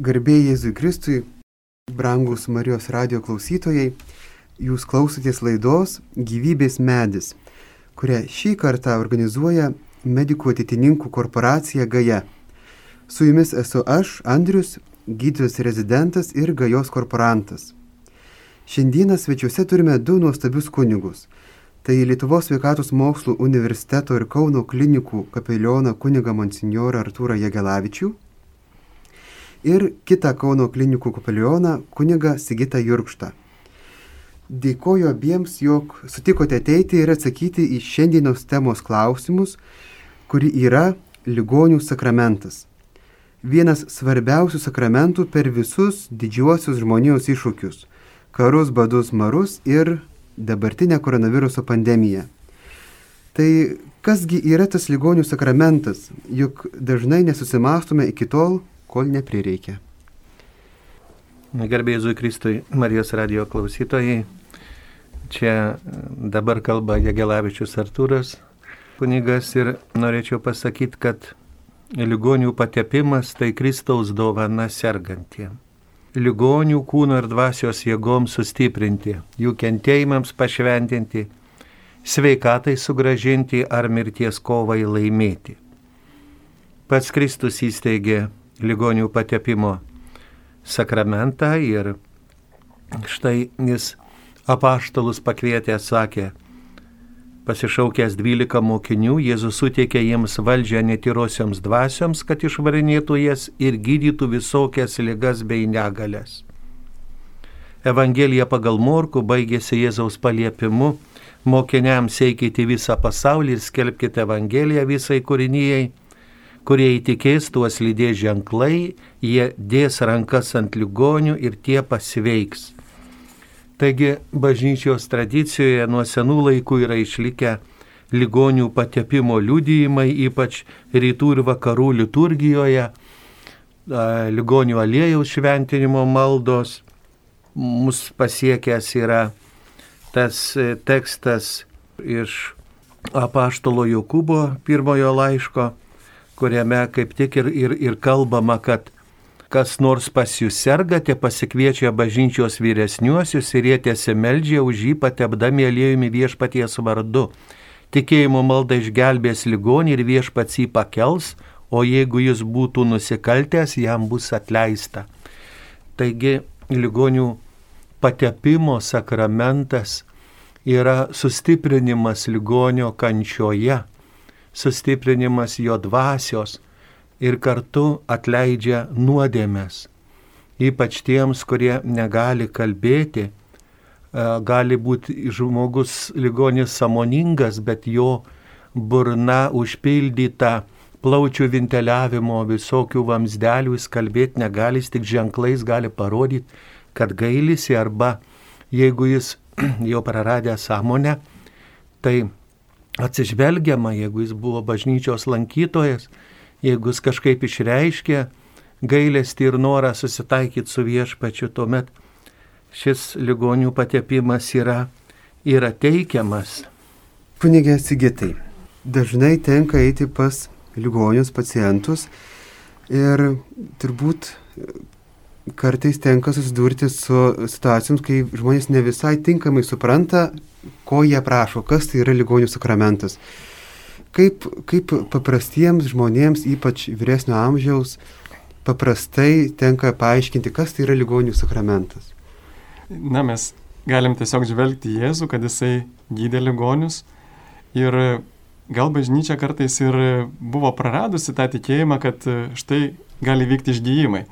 Garbėjai Jėzui Kristui, brangus Marijos radio klausytojai, jūs klausotės laidos Gyvybės medis, kurią šį kartą organizuoja medikų atitininkų korporacija Gaja. Su jumis esu aš, Andrius, gydytojas rezidentas ir Gajos korporantas. Šiandieną svečiuose turime du nuostabius kunigus. Tai Lietuvos sveikatos mokslų universiteto ir Kauno klinikų kapelioną kunigą monsinjorą Artūrą Jagelavičių ir kitą Kauno klinikų kapelioną kunigą Sigitą Jurkštą. Dėkoju abiems, jog sutikote ateiti ir atsakyti į šiandienos temos klausimus, kuri yra ligonių sakramentas. Vienas svarbiausių sakramentų per visus didžiuosius žmonijos iššūkius - karus, badus, marus ir dabartinę koronaviruso pandemiją. Tai kasgi yra tas ligonių sakramentas, juk dažnai nesusimastome iki tol, kol neprireikia. Gerbėjai Zui Kristui, Marijos radio klausytojai, čia dabar kalba Jagelavičius Artūras, kunigas ir norėčiau pasakyti, kad ligonių patepimas tai Kristaus dovana sergantiem. Ligonių kūno ir dvasios jėgoms sustiprinti, jų kentėjimams pašventinti, sveikatai sugražinti ar mirties kovai laimėti. Pats Kristus įsteigė ligonių patepimo sakramentą ir štai jis apaštalus pakvietė, sakė, Pasišaukęs dvylika mokinių, Jėzus suteikė jiems valdžią netyrosioms dvasioms, kad išvarinėtų jas ir gydytų visokias ligas bei negalės. Evangelija pagal Morku baigėsi Jėzaus paliepimu mokiniams eikite visą pasaulį ir skelbkite Evangeliją visai kūrinyjei, kurie įtikės tuos lydės ženklai, jie dės rankas ant ligonių ir tie pasveiks. Taigi bažnyčios tradicijoje nuo senų laikų yra išlikę ligonių patepimo liudijimai, ypač rytų ir vakarų liturgijoje, ligonių aliejaus šventinimo maldos. Mus pasiekęs yra tas e, tekstas iš apaštalo Jokūbo pirmojo laiško, kuriame kaip tik ir, ir, ir kalbama, kad kas nors pas jūs sergate, pasikviečia bažnyčios vyresniuosius ir jie tiesi meldžia už jį patepdami aliejumi viešpaties vardu. Tikėjimo malda išgelbės ligonį ir viešpats jį pakels, o jeigu jis būtų nusikaltęs, jam bus atleista. Taigi ligonių patepimo sakramentas yra sustiprinimas ligonio kančioje, sustiprinimas jo dvasios, ir kartu atleidžia nuodėmės. Ypač tiems, kurie negali kalbėti, e, gali būti žmogus ligonis samoningas, bet jo burna užpildyta plaučių ventiliavimo visokių vamsdelių, jis kalbėti negali, jis tik ženklais gali parodyti, kad gailisi arba jeigu jis jau praradė sąmonę, tai atsižvelgiama, jeigu jis buvo bažnyčios lankytojas, jeigu jis kažkaip išreiškia gailestį ir norą susitaikyti su viešpačiu, tuomet šis ligonių patepimas yra, yra teikiamas. Kunigė Sigitai, dažnai tenka eiti pas ligonius pacientus ir turbūt kartais tenka susidurti su situacijoms, kai žmonės ne visai tinkamai supranta, ko jie prašo, kas tai yra ligonių sakramentas. Kaip, kaip paprastiems žmonėms, ypač vyresnio amžiaus, paprastai tenka paaiškinti, kas tai yra ligonių sakramentas? Na, mes galim tiesiog žvelgti Jėzų, kad jisai gydė ligonius ir gal bažnyčia kartais ir buvo praradusi tą tikėjimą, kad štai gali vykti išgyjimai.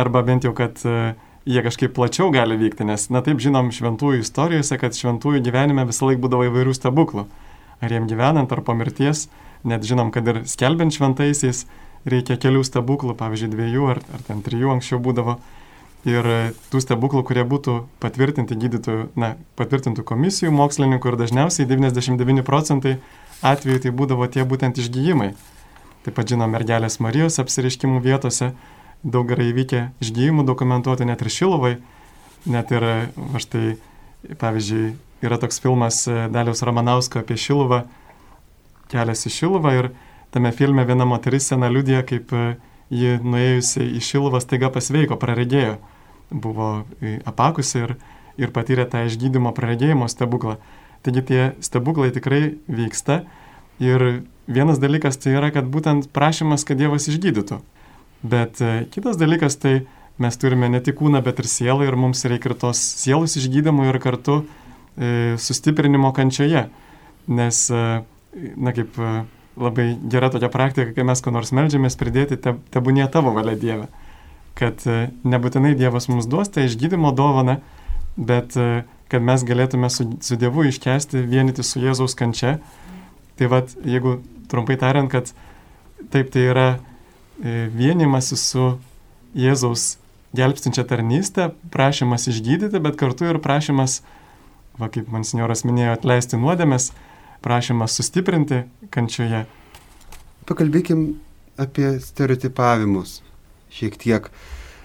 Arba bent jau, kad jie kažkaip plačiau gali vykti, nes, na taip žinom šventųjų istorijose, kad šventųjų gyvenime visą laiką būdavo įvairių stebuklų ar jiem gyvenant, ar po mirties, net žinom, kad ir skelbiant šventaisiais reikia kelių stebuklų, pavyzdžiui, dviejų ar, ar ten trijų anksčiau būdavo. Ir tų stebuklų, kurie būtų patvirtinti gydytojų, na, patvirtintų komisijų mokslininkų ir dažniausiai 99 procentai atvejų tai būdavo tie būtent išgyjimai. Taip pat žinom mergelės Marijos apsiriškimų vietose, daug gerai įvykę išgyjimų dokumentuoti net ir Šilovai, net ir, va štai, pavyzdžiui, yra toks filmas e, Daliaus Romanausko apie Šiluvą, kelias į Šiluvą ir tame filme viena moteris sena liudija, kaip e, ji nuėjusi į Šiluvą staiga pasveiko, praregėjo, buvo apakusi ir, ir patyrė tą išgydymo praregėjimo stebuklą. Taigi tie stebuklai tikrai vyksta ir vienas dalykas tai yra, kad būtent prašymas, kad Dievas išgydytų. Bet e, kitas dalykas tai mes turime ne tik kūną, bet ir sielą ir mums reikia ir tos sielos išgydymo ir kartu e, sustiprinimo kančioje. Nes, e, na kaip e, labai gera tokia praktika, kai mes ko nors melžiamės, pridėti te, tebūnie tavo valia Dieve. Kad e, nebūtinai Dievas mums duos tą išgydymo dovaną, bet e, kad mes galėtume su, su Dievu iškesti, vienyti su Jėzaus kančia. Tai vad, jeigu trumpai tariant, kad taip tai yra vienimasi su Jėzaus gelbstinčią tarnystę, prašymas išgydyti, bet kartu ir prašymas, va kaip man senioras minėjo, atleisti nuodėmės, prašymas sustiprinti kančioje. Pakalbėkim apie stereotipavimus šiek tiek.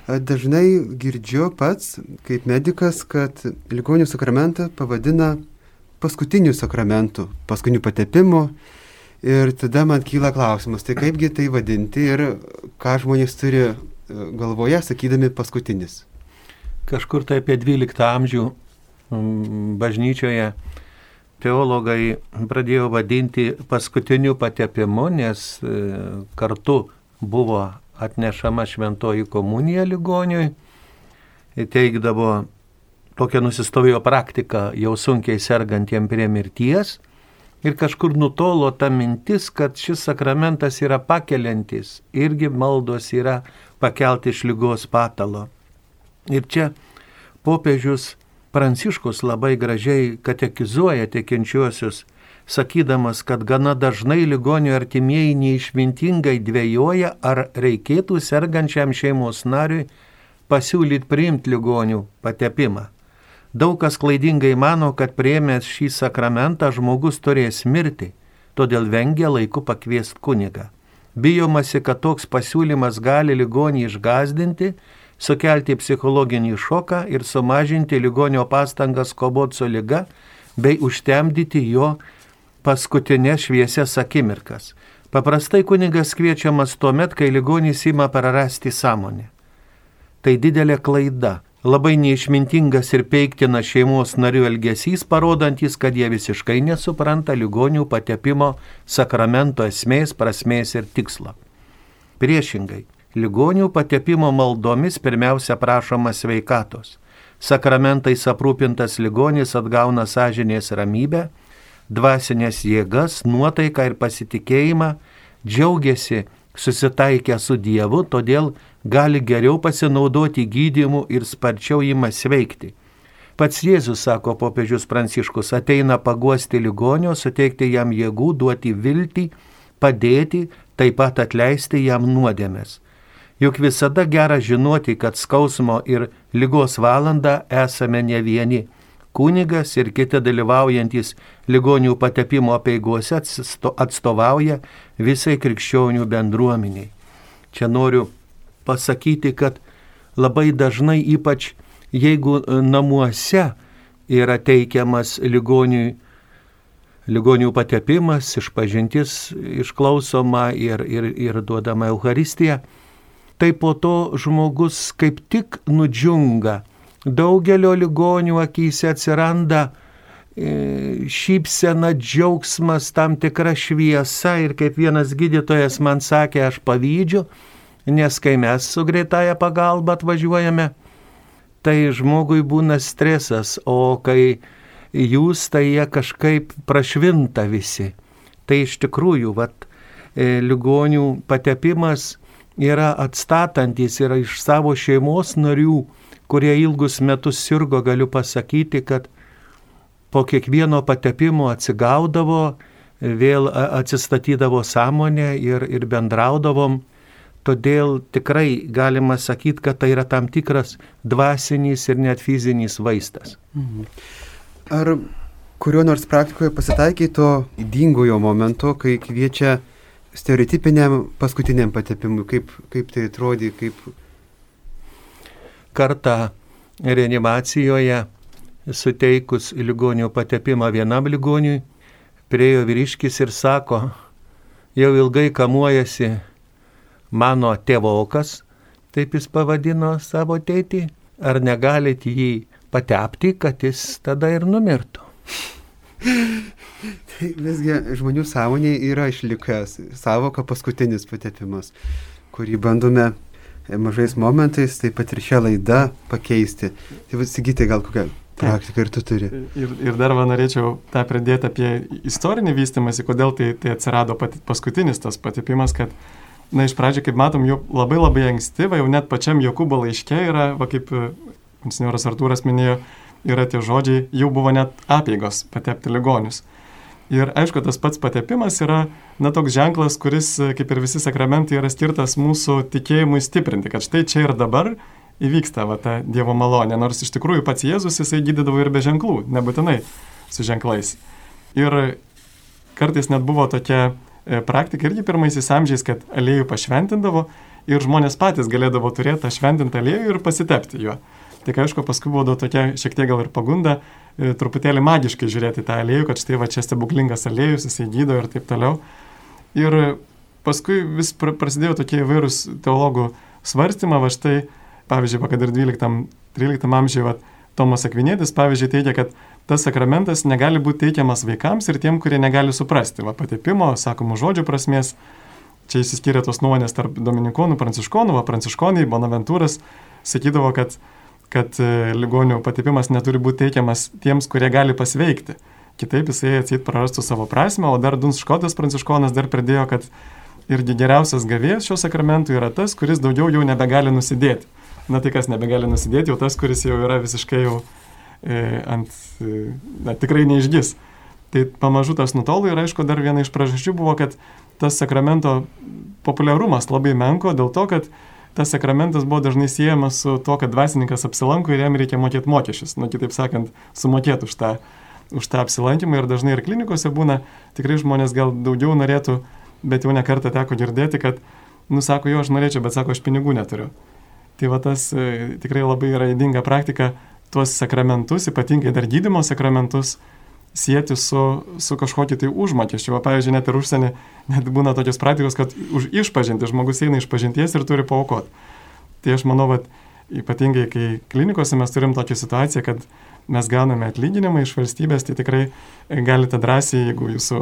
Dažnai girdžiu pats, kaip medicas, kad ligonių sakramentą pavadina paskutiniu sakramentu, paskutiniu patepimu. Ir tada man kyla klausimas, tai kaipgi tai vadinti ir ką žmonės turi galvoje, sakydami paskutinis? Kažkur tai apie 12 amžių bažnyčioje teologai pradėjo vadinti paskutiniu patepimu, nes e, kartu buvo atnešama šventoji komunija ligoniui. Teikdavo tokia nusistovėjo praktika jau sunkiai sergantiem prie mirties. Ir kažkur nutolo ta mintis, kad šis sakramentas yra pakeliantis, irgi maldos yra pakelti iš lygos patalo. Ir čia popiežius Pranciškus labai gražiai katekizuoja tikinčiuosius, sakydamas, kad gana dažnai ligonių artimieji neišmintingai dvėjoja, ar reikėtų sergančiam šeimos nariui pasiūlyti priimti ligonių patepimą. Daug kas klaidingai mano, kad prieimęs šį sakramentą žmogus turės mirti, todėl vengia laiku pakviesti kunigą. Bijomasi, kad toks pasiūlymas gali ligonį išgazdinti, sukelti psichologinį šoką ir sumažinti ligonio pastangas kovoti su lyga bei užtemdyti jo paskutinės šviesias akimirkas. Paprastai kunigas kviečiamas tuo met, kai ligonys ima prarasti sąmonę. Tai didelė klaida labai neišmintingas ir peiktina šeimos narių elgesys, parodantis, kad jie visiškai nesupranta ligonių patepimo sakramento esmės, prasmės ir tikslo. Priešingai, ligonių patepimo maldomis pirmiausia prašoma sveikatos. Sakramentais aprūpintas ligonis atgauna sąžinės ramybę, dvasinės jėgas, nuotaiką ir pasitikėjimą, džiaugiasi susitaikę su Dievu, todėl gali geriau pasinaudoti gydymu ir sparčiau įma sveikti. Pats Jėzus, sako popiežius Pranciškus, ateina paguosti ligonio, suteikti jam jėgų, duoti viltį, padėti, taip pat atleisti jam nuodėmės. Juk visada gera žinoti, kad skausmo ir lygos valanda esame ne vieni. Kunigas ir kiti dalyvaujantis ligonių patepimo apieigose atstovauja visai krikščionių bendruomeniai. Čia noriu pasakyti, kad labai dažnai, ypač jeigu e, namuose yra teikiamas ligoniui, ligonių patepimas, išpažintis išklausoma ir, ir, ir duodama Euharistija, tai po to žmogus kaip tik nudžiunga. Daugelio ligonių akise atsiranda e, šypsena, džiaugsmas, tam tikra šviesa ir kaip vienas gydytojas man sakė, aš pavydžiu, nes kai mes su greitaja pagalba atvažiuojame, tai žmogui būna stresas, o kai jūs, tai jie kažkaip prašvinta visi. Tai iš tikrųjų, vat, e, ligonių patepimas yra atstatantis, yra iš savo šeimos narių, kurie ilgus metus sirgo, galiu pasakyti, kad po kiekvieno patepimo atsigaudavo, vėl atsistatydavo sąmonę ir, ir bendraudavom Todėl tikrai galima sakyti, kad tai yra tam tikras dvasinis ir net fizinis vaistas. Mhm. Ar kurio nors praktikoje pasitaikė to įdingojo momento, kai kviečia stereotipiniam paskutiniam patepimui, kaip, kaip tai atrodė, kaip... Kartą reanimacijoje suteikus ligonio patepimą vienam ligoniui, priejo vyriškis ir sako, jau ilgai kamuojasi mano tėvokas, taip jis pavadino savo tėtį, ar negalit jį patepti, kad jis tada ir numirtų? Tai visgi žmonių sąmonėje yra išlikęs savoka paskutinis patepimas, kurį bandome mažais momentais, taip pat ir šią laidą pakeisti. Tai vasigyti gal kokią praktiką ir tu turi. Ir, ir dar man norėčiau tą pridėti apie istorinį vystimąsi, kodėl tai, tai atsirado pati, paskutinis tas patepimas, kad, na, iš pradžio, kaip matom, jau labai labai ankstyva, jau net pačiam Jokūbo laiške yra, va kaip senjoras Artūras minėjo, yra tie žodžiai, jau buvo net apėgos patepti ligonius. Ir aišku, tas pats patepimas yra, na, toks ženklas, kuris, kaip ir visi sakramentai, yra skirtas mūsų tikėjimui stiprinti, kad štai čia ir dabar įvyksta va, ta Dievo malonė, nors iš tikrųjų pats Jėzus jisai gydydavo ir be ženklų, nebūtinai su ženklais. Ir kartais net buvo tokia e, praktika irgi pirmaisiais amžiais, kad aliejų pašventindavo ir žmonės patys galėdavo turėti tą šventintą aliejų ir pasitepti juo. Tik aišku, paskui buvo tokia šiek tiek gal ir pagunda e, truputėlį magiškai žiūrėti tą aliejų, kad štai va čia stebuklingas aliejus, jisai gydo ir taip toliau. Ir paskui vis prasidėjo tokie įvairūs teologų svarstymą, va štai, pavyzdžiui, kad ir 12-13 amžiuje, Tomas Akvinėtis, pavyzdžiui, teigia, kad tas sakramentas negali būti teikiamas vaikams ir tiem, kurie negali suprasti, va, patepimo, sakomų žodžių prasmės. Čia įsiskyrė tos nuomonės tarp dominikonų, pranciškonų, va, pranciškonai, Bonaventūras sakydavo, kad kad e, ligonių patepimas neturi būti teikiamas tiems, kurie gali pasveikti. Kitaip jisai atsit prarastų savo prasme, o dar Duns Škotas pranciškonas dar pridėjo, kad irgi geriausias gavėjas šio sakramentų yra tas, kuris daugiau jau nebegali nusidėti. Na tai kas nebegali nusidėti, jau tas, kuris jau yra visiškai jau ant, e, na tikrai neišgis. Tai pamažu tas nutolo ir aišku dar viena iš priežasčių buvo, kad tas sakramento populiarumas labai menko dėl to, kad tas sakramentas buvo dažnai siejamas su to, kad dvasininkas apsilanko ir jam reikia mokėti mokesčius. Na, kitaip sakant, sumokėti už tą, už tą apsilankymą ir dažnai ir klinikose būna, tikrai žmonės gal daugiau norėtų, bet jau nekartą teko girdėti, kad, nu, sako, jo, aš norėčiau, bet sako, aš pinigų neturiu. Tai va tas e, tikrai labai yra įdinga praktika tuos sakramentus, ypatingai dar gydimo sakramentus, sieti su, su kažkokiu tai užmokesčiu. O pavyzdžiui, net ir užsienį, net būna tokios praktikos, kad už išpažinti žmogus eina iš pažinties ir turi paukoti. Tai aš manau, kad ypatingai, kai klinikose mes turim tokią situaciją, kad mes gauname atlyginimą iš valstybės, tai tikrai galite drąsiai, jeigu jūsų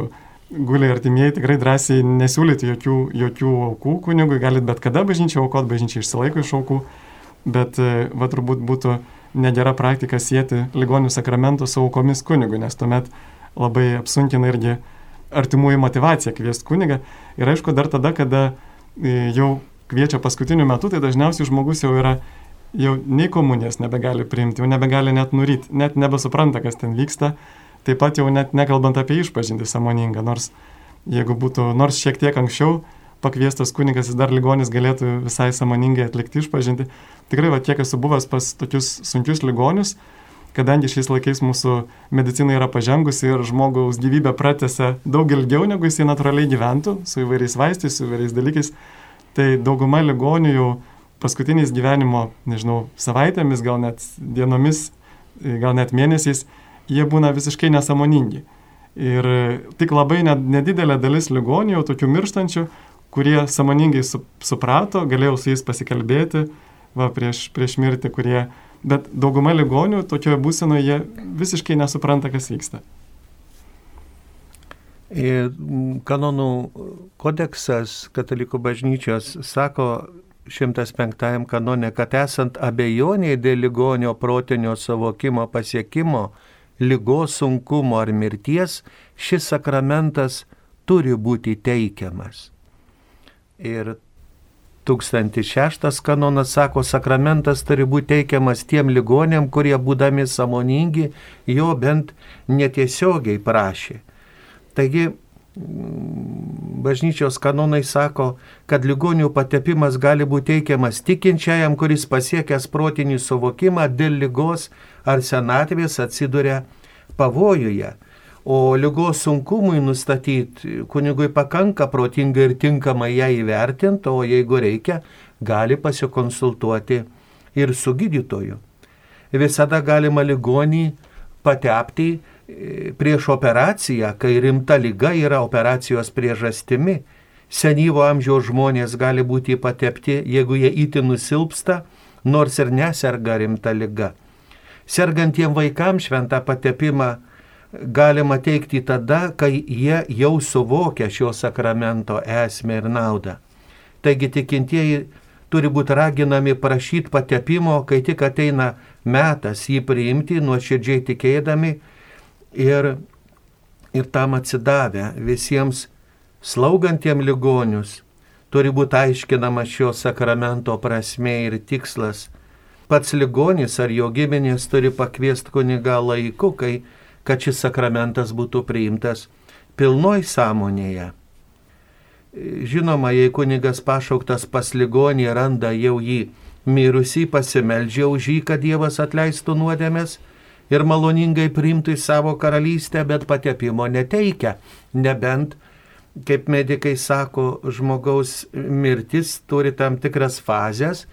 guliai artimieji, tikrai drąsiai nesiūlyti jokių, jokių aukų kunigui, galite bet kada bažnyčią aukoti, bažnyčia išsilaiko iš aukų, bet va turbūt būtų negera praktika sieti ligonių sakramentų su aukomis kunigu, nes tuomet labai apsunkina irgi artimųjų motivaciją kviesti kunigą. Ir aišku, dar tada, kada e, jau kviečia paskutiniu metu, tai dažniausiai žmogus jau yra, jau nei komunijas nebegali priimti, jau nebegali net nuryti, net nebesupranta, kas ten vyksta. Taip pat jau net nekalbant apie išpažinti samoningą, nors jeigu būtų nors šiek tiek anksčiau pakviestas kunigas, jis dar ligonis galėtų visai samoningai atlikti išpažinti. Tikrai, va, kiek esu buvęs pas tokius sunkius ligonius, kadangi šiais laikais mūsų medicina yra pažengusi ir žmogaus gyvybę pratęsia daug ilgiau, negu jisai natūraliai gyventų, su įvairiais vaistais, su įvairiais dalykais, tai dauguma ligonių jau paskutiniais gyvenimo, nežinau, savaitėmis, gal net dienomis, gal net mėnesiais, jie būna visiškai nesamoningi. Ir tik labai nedidelė dalis ligonių, tokių mirštančių, kurie samoningai su, suprato, galėjau su jais pasikalbėti, va, prieš, prieš mirtį, kurie, bet dauguma ligonių tokioje būsenoje jie visiškai nesupranta, kas vyksta. Kanonų kodeksas katalikų bažnyčios sako 105 kanone, kad esant abejoniai dėl ligonio protinio savokimo pasiekimo, lygos sunkumo ar mirties, šis sakramentas turi būti teikiamas. Ir 1006 kanonas sako, sakramentas turi būti teikiamas tiem ligonėm, kurie būdami samoningi jo bent netiesiogiai prašė. Taigi bažnyčios kanonai sako, kad ligonių patepimas gali būti teikiamas tikinčiajam, kuris pasiekęs protinį suvokimą dėl lygos ar senatvės atsiduria pavojuje. O lygos sunkumui nustatyti kunigui pakanka protingai ir tinkamai ją įvertinti, o jeigu reikia, gali pasikonsultuoti ir su gydytoju. Visada galima ligonį patepti e, prieš operaciją, kai rimta lyga yra operacijos priežastimi. Senyvo amžiaus žmonės gali būti patepti, jeigu jie įti nusilpsta, nors ir neserga rimta lyga. Sergantiem vaikams šventą patepimą galima teikti tada, kai jie jau suvokia šio sakramento esmę ir naudą. Taigi tikintieji turi būti raginami prašyti patepimo, kai tik ateina metas jį priimti, nuoširdžiai tikėdami ir, ir tam atsidavę visiems slaugantiem ligonius. Turi būti aiškinama šio sakramento prasme ir tikslas. Pats ligonis ar jo giminės turi pakviesti kunigą laiku, kai kad šis sakramentas būtų priimtas pilnoj sąmonėje. Žinoma, jei kunigas pašauktas pas ligonį randa jau jį mirusį, pasimeldžia už jį, kad Dievas atleistų nuodėmės ir maloningai priimtų į savo karalystę, bet patepimo neteikia, nebent, kaip medikai sako, žmogaus mirtis turi tam tikras fazės,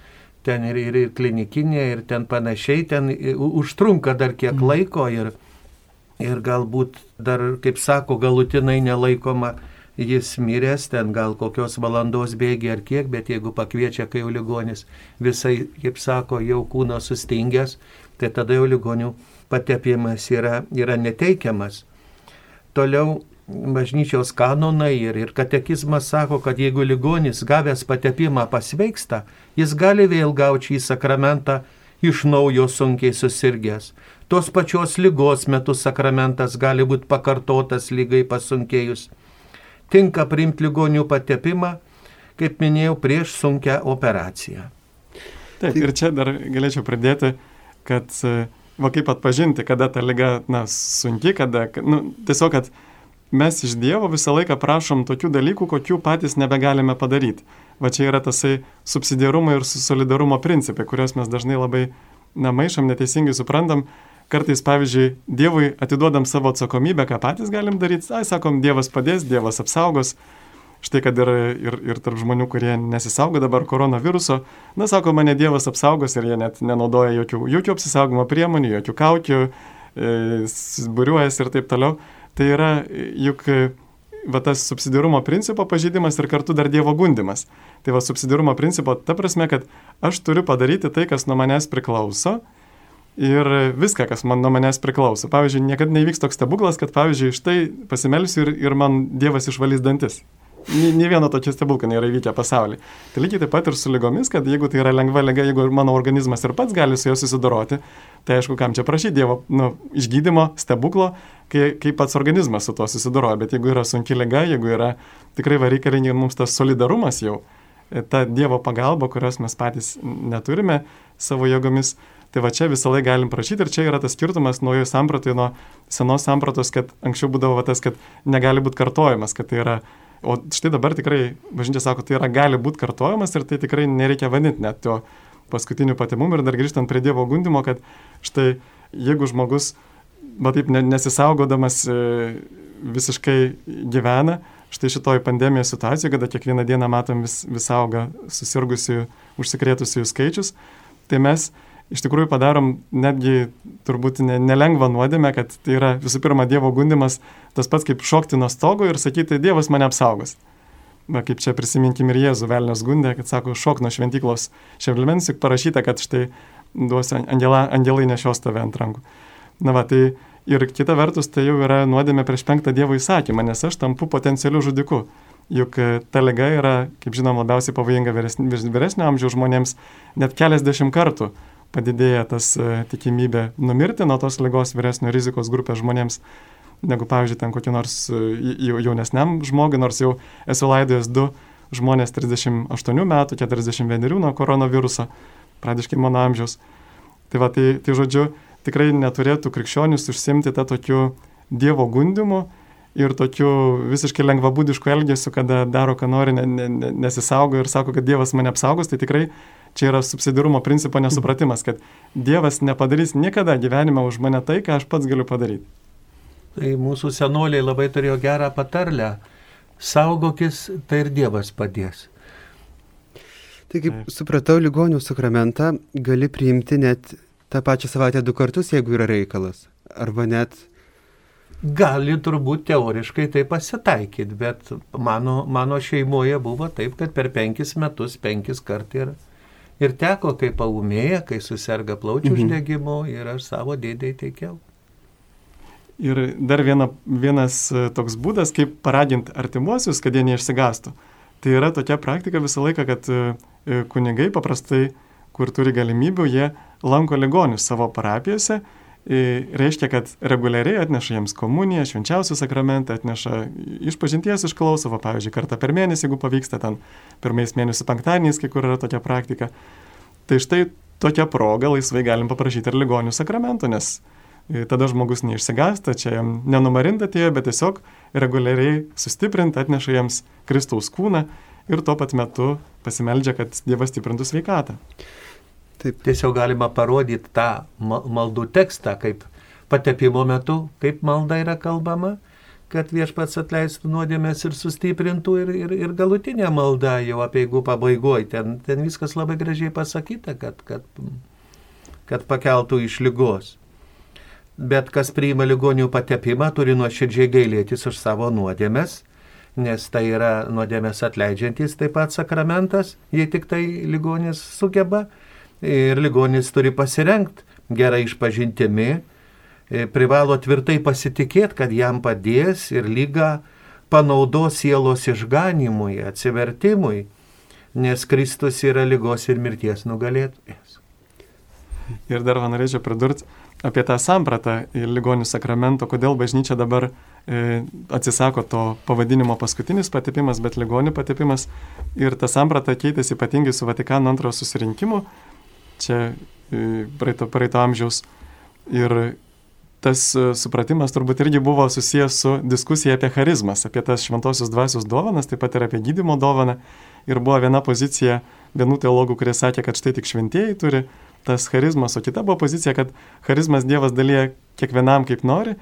ten ir, ir, ir klinikinė, ir ten panašiai, ten užtrunka dar kiek mm. laiko ir, ir galbūt dar, kaip sako, galutinai nelaikoma jis miręs, ten gal kokios valandos bėgi ar kiek, bet jeigu pakviečia, kai jau ligonis visai, kaip sako, jau kūno sustingęs, tai tada jau ligonių patepimas yra, yra neteikiamas. Toliau bažnyčios kanonai ir, ir katekizmas sako, kad jeigu ligonis gavęs patepimą pasveiksta, jis gali vėl gauti šį sakramentą iš naujo sunkiai susirgęs tos pačios lygos metu sakramentas gali būti pakartotas lygai pasunkėjus. Tinka priimti ligonių patepimą, kaip minėjau, prieš sunkę operaciją. Taip, ir čia dar galėčiau pridėti, kad va kaip atpažinti, kada ta lyga, na, sunki, kada, nu, tiesiog, kad mes iš Dievo visą laiką prašom tokių dalykų, kokių patys nebegalime padaryti. Va čia yra tasai subsidiarumo ir solidarumo principai, kuriuos mes dažnai labai, na, maišom, neteisingai suprantam, kartais, pavyzdžiui, Dievui atiduodam savo atsakomybę, ką patys galim daryti, ai, sakom, Dievas padės, Dievas apsaugos. Štai kad ir, ir, ir tarp žmonių, kurie nesisaugo dabar koronaviruso, na, sako, mane Dievas apsaugos ir jie net nenaudoja jokių, jokių apsisaugimo priemonių, jokių kaukių, e, būriuojas ir taip toliau. Tai yra juk va tas subsidiarumo principo pažydimas ir kartu dar Dievo gundimas. Tai va subsidiarumo principo ta prasme, kad aš turiu padaryti tai, kas nuo manęs priklauso ir viską, kas man nuo manęs priklauso. Pavyzdžiui, niekada nevyks toks stebuklas, kad, pavyzdžiui, štai pasimelsiu ir, ir man Dievas išvalys dantis. Nė vieno tokio stebuklo nėra įvykę pasaulyje. Tai lygiai taip pat ir su lygomis, kad jeigu tai yra lengva lyga, jeigu mano organizmas ir pats gali su juo susidoroti, tai aišku, kam čia prašyti Dievo nu, išgydymo, stebuklo, kai, kai pats organizmas su tuo susidoroja. Bet jeigu yra sunki lyga, jeigu yra tikrai reikalingi mums tas solidarumas jau, ta Dievo pagalba, kurios mes patys neturime savo jėgomis, Tai va čia visą laiką galim prašyti ir čia yra tas skirtumas naujojo sampratai nuo senos sampratos, kad anksčiau būdavo va, tas, kad negali būti kartojamas, kad tai yra, o štai dabar tikrai, bažnyčia sako, tai yra gali būti kartojamas ir tai tikrai nereikia vadinti net to paskutiniu patimumu. Ir dar grįžtant prie Dievo gundimo, kad štai jeigu žmogus, va taip nesisaugodamas e, visiškai gyvena, štai šitoj pandemijos situacijoje, kada kiekvieną dieną matom vis, vis auga susirgusių, užsikrėtusių skaičius, tai mes iš tikrųjų padarom netgi turbūt ne, nelengvą nuodėmę, kad tai yra visų pirma Dievo gundimas, tas pats kaip šokti nuo stogo ir sakyti, Dievas mane apsaugos. Va, kaip čia prisiminkim ir Jėzų velnės gundė, kad sako, šok nuo šventyklos ševlimens, juk parašyta, kad štai duosiu angelą, angelai nešios tave ant rankų. Na va, tai ir kita vertus, tai jau yra nuodėmė prieš penktą Dievo įsakymą, nes aš tampu potencialiu žudiku. Juk ta lyga yra, kaip žinom, labiausiai pavojinga vyresnio amžiaus žmonėms net keliasdešimt kartų padidėja tas e, tikimybė numirti nuo tos lygos vyresnio rizikos grupės žmonėms, negu, pavyzdžiui, ten kokį nors e, jaunesniam žmogui, nors jau esu laidojęs du žmonės 38 metų, 41 nuo koronaviruso, pradiškai mano amžiaus. Tai va, tai, tai žodžiu, tikrai neturėtų krikščionis užsimti tą tokiu Dievo gundimu ir tokiu visiškai lengvabūdišku elgesiu, kada daro, ką nori, ne, ne, nesisaugo ir sako, kad Dievas mane apsaugos, tai tikrai Čia yra subsidiarumo principo nesupratimas, kad Dievas nepadarys niekada gyvenime už mane tai, ką aš pats galiu padaryti. Tai mūsų senoliai labai turėjo gerą patarlę. Saugokis, tai ir Dievas padės. Tai kaip supratau, ligonių sakramentą gali priimti net tą pačią savaitę du kartus, jeigu yra reikalas. Arba net gali turbūt teoriškai tai pasitaikyti, bet mano, mano šeimoje buvo taip, kad per penkis metus penkis kart ir, ir teko, kai paumėja, kai susirga plaučių mhm. uždegimu ir aš savo dėdėjai teikiau. Ir dar viena, vienas e, toks būdas, kaip paraginti artimuosius, kad jie neišsigastų. Tai yra tokia praktika visą laiką, kad e, e, kunigai paprastai, kur turi galimybių, jie lanko ligonius savo parapijose reiškia, kad reguliariai atneša jiems komuniją, švenčiausią sakramentą, atneša išpažinties išklausavo, pavyzdžiui, kartą per mėnesį, jeigu pavyksta, ten pirmais mėnesių penktadieniais, kai kur yra tokia praktika. Tai štai tokia proga laisvai galim paprašyti ir ligonių sakramento, nes tada žmogus neišsigasta, čia jam nenumarinta atėjo, bet tiesiog reguliariai sustiprinti atneša jiems Kristaus kūną ir tuo pat metu pasimeldžia, kad Dievas stiprintų sveikatą. Taip. Tiesiog galima parodyti tą maldų tekstą, kaip patepimo metu, kaip malda yra kalbama, kad viešpats atleistų nuodėmės ir sustiprintų ir, ir, ir galutinė malda jau apie jeigu pabaigoje. Ten, ten viskas labai gražiai pasakyta, kad, kad, kad pakeltų iš lygos. Bet kas priima ligonių patepimą, turi nuoširdžiai gailėtis už savo nuodėmės, nes tai yra nuodėmės atleidžiantis taip pat sakramentas, jei tik tai ligonis sugeba ir ligonis turi pasirengti gerai išpažintimi, e, privalo tvirtai pasitikėti, kad jam padės ir lyga panaudos sielos išganimui, atsivertimui, nes Kristus yra lygos ir mirties nugalėtojas. Ir dar man norėčiau pridurti apie tą sampratą ir ligonių sakramento, kodėl bažnyčia dabar e, atsisako to pavadinimo paskutinis patepimas, bet ligonių patepimas. Ir ta samprata keitėsi ypatingai su Vatikano antrojo susirinkimu, čia e, praeito, praeito amžiaus. Ir tas e, supratimas turbūt irgi buvo susijęs su diskusija apie charizmas, apie tas šventosios dvasios dovanas, taip pat ir apie gydimo dovaną. Ir buvo viena pozicija vienų teologų, kurie sakė, kad štai tik šventieji turi tas charizmas, o kita buvo pozicija, kad charizmas Dievas dalyja kiekvienam kaip nori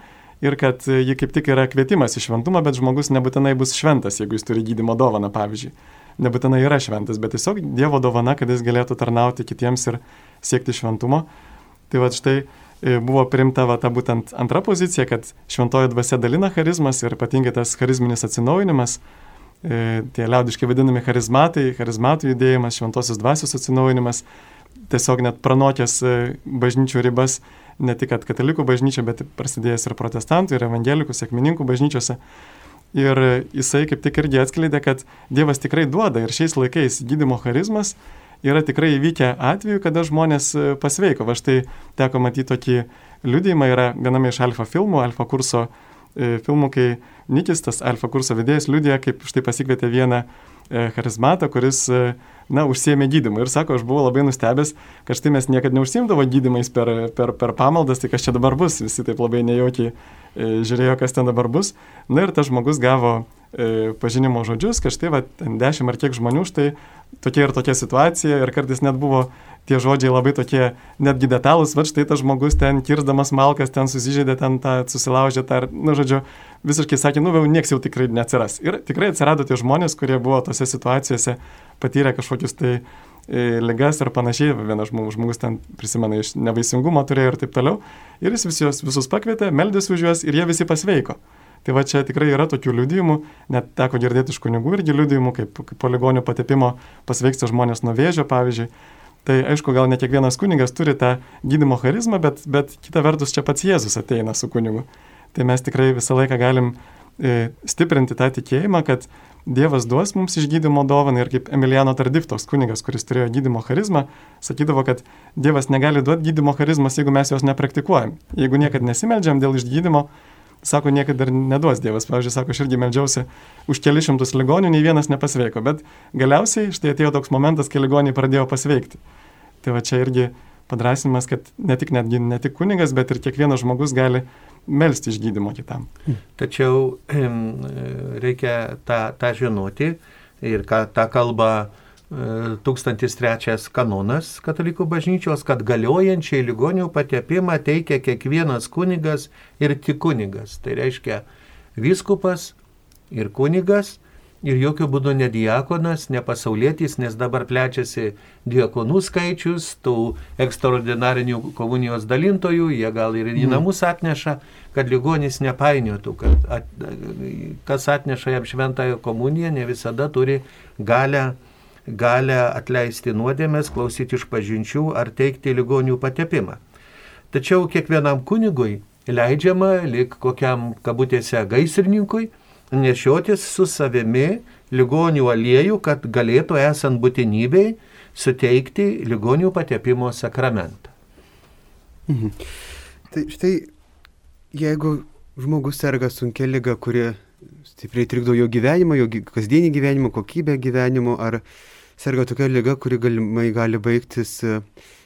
ir kad ji kaip tik yra kvietimas į šventumą, bet žmogus nebūtinai bus šventas, jeigu jis turi gydimo dovaną, pavyzdžiui nebūtinai yra šventas, bet tiesiog Dievo dovana, kad jis galėtų tarnauti kitiems ir siekti šventumo. Tai va štai e, buvo primta va ta būtent antra pozicija, kad šventoji dvasia dalina charizmas ir ypatingai tas charizminis atsinaujinimas, e, tie liaudiškai vadinami charizmatai, charizmatų judėjimas, šventosios dvasios atsinaujinimas, tiesiog net pranokęs e, bažnyčių ribas, ne tik katalikų bažnyčia, bet prasidėjęs ir protestantų, ir evangelikų, sėkmininkų bažnyčiose. Ir jisai kaip tik irgi atskleidė, kad Dievas tikrai duoda ir šiais laikais gydimo charizmas yra tikrai įvykę atveju, kada žmonės e, pasveiko. Va štai teko matyti tokį liudėjimą, yra viename iš alfa filmų, alfa kurso e, filmų, kai Nikis, tas alfa kurso vedėjas, liudėjo, kaip štai pasikvietė vieną e, charizmatą, kuris na, užsiemė gydymą. Ir sako, aš buvau labai nustebęs, kad štai mes niekada neužsimdavo gydymais per, per, per pamaldas, tai kas čia dabar bus, visi taip labai nejaukiai žiūrėjo, kas ten dabar bus. Na ir tas žmogus gavo e, pažinimo žodžius, kad štai va, ten dešimt ar kiek žmonių, štai tokia ir tokia situacija ir kartais net buvo tie žodžiai labai tokie netgi detalūs, va štai tas žmogus ten kirsdamas malkas, ten susižeidė, ten tą susilaužė, tą, na, žodžiu, visiškai sakė, nu, jau nieks jau tikrai neatsiras. Ir tikrai atsirado tie žmonės, kurie buvo tose situacijose patyrę kažkokius tai e, ligas ir panašiai, vienas žmogus, žmogus ten prisimena iš nevaisingumo turėjo ir taip toliau. Ir jis vis juos visus pakvietė, meldėsi už juos ir jie visi pasveiko. Tai va čia tikrai yra tokių liudijimų, net teko girdėti iš kunigų irgi liudijimų, kaip, kaip po ligonių patepimo pasveiksta žmonės nuo vėžio, pavyzdžiui. Tai aišku, gal ne kiekvienas kunigas turi tą gydimo charizmą, bet, bet kita vertus čia pats Jėzus ateina su kunigu. Tai mes tikrai visą laiką galim e, stiprinti tą tikėjimą, kad Dievas duos mums išgydymo dovaną ir kaip Emiliano Tardiftos kunigas, kuris turėjo gydymo charizmą, sakydavo, kad Dievas negali duoti gydymo charizmas, jeigu mes jos nepraktikuojam. Jeigu niekada nesimeldžiam dėl išgydymo, sako, niekada ir neduos Dievas. Pavyzdžiui, sako, aš irgi meldžiausi už kelius šimtus ligonių, nei vienas nepasveiko, bet galiausiai štai atėjo toks momentas, kai ligoniai pradėjo pasveikti. Tai va čia irgi padrasinimas, kad ne tik, netgi, ne tik kunigas, bet ir kiekvienas žmogus gali melstį išgydymo kitam. Tačiau reikia tą, tą žinoti ir ką tą kalba 1003 e, kanonas katalikų bažnyčios, kad galiojančiai ligonių patepimą teikia kiekvienas kunigas ir tik kunigas. Tai reiškia viskupas ir kunigas ir jokių būdų ne diakonas, ne pasaulietis, nes dabar plečiasi diakonų skaičius, tų ekstraordinarinių komunijos dalintojų, jie gal ir į mhm. namus atneša, kad ligonis nepainiotų, kad at, kas atneša jam šventąją komuniją, ne visada turi galę, galę atleisti nuodėmės, klausyti iš pažinčių ar teikti ligonių patepimą. Tačiau kiekvienam kunigui leidžiama, lik kokiam kabutėse gaisrininkui, nešiotis su savimi ligonių aliejų, kad galėtų esant būtinybei suteikti ligonių patepimo sakramentą. Mhm. Tai štai, jeigu žmogus serga sunkia lyga, kuri stipriai trikdo jo gyvenimą, jo kasdienį gyvenimą, kokybę gyvenimo, ar serga tokia lyga, kuri galimai gali baigtis e,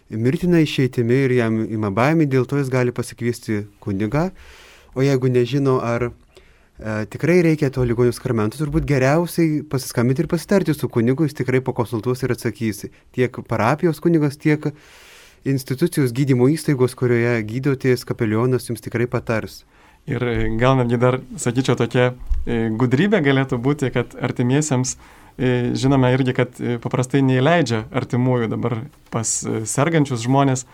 mirtina išeitimi ir jam ima baimė, dėl to jis gali pasikviesti kunigą, o jeigu nežino, ar tikrai reikia to ligonių skarmentų, turbūt geriausiai pasiskambinti ir pasitarti su kunigu, jis tikrai pakonsultuos ir atsakys. Tiek parapijos kunigas, tiek institucijos gydymo įstaigos, kurioje gydotės kapelionas jums tikrai patars. Ir e, gal netgi dar, sakyčiau, tokia e, gudrybė galėtų būti, kad artimiesiems e, žinome irgi, kad paprastai neįleidžia artimųjų dabar pas sergančius žmonės,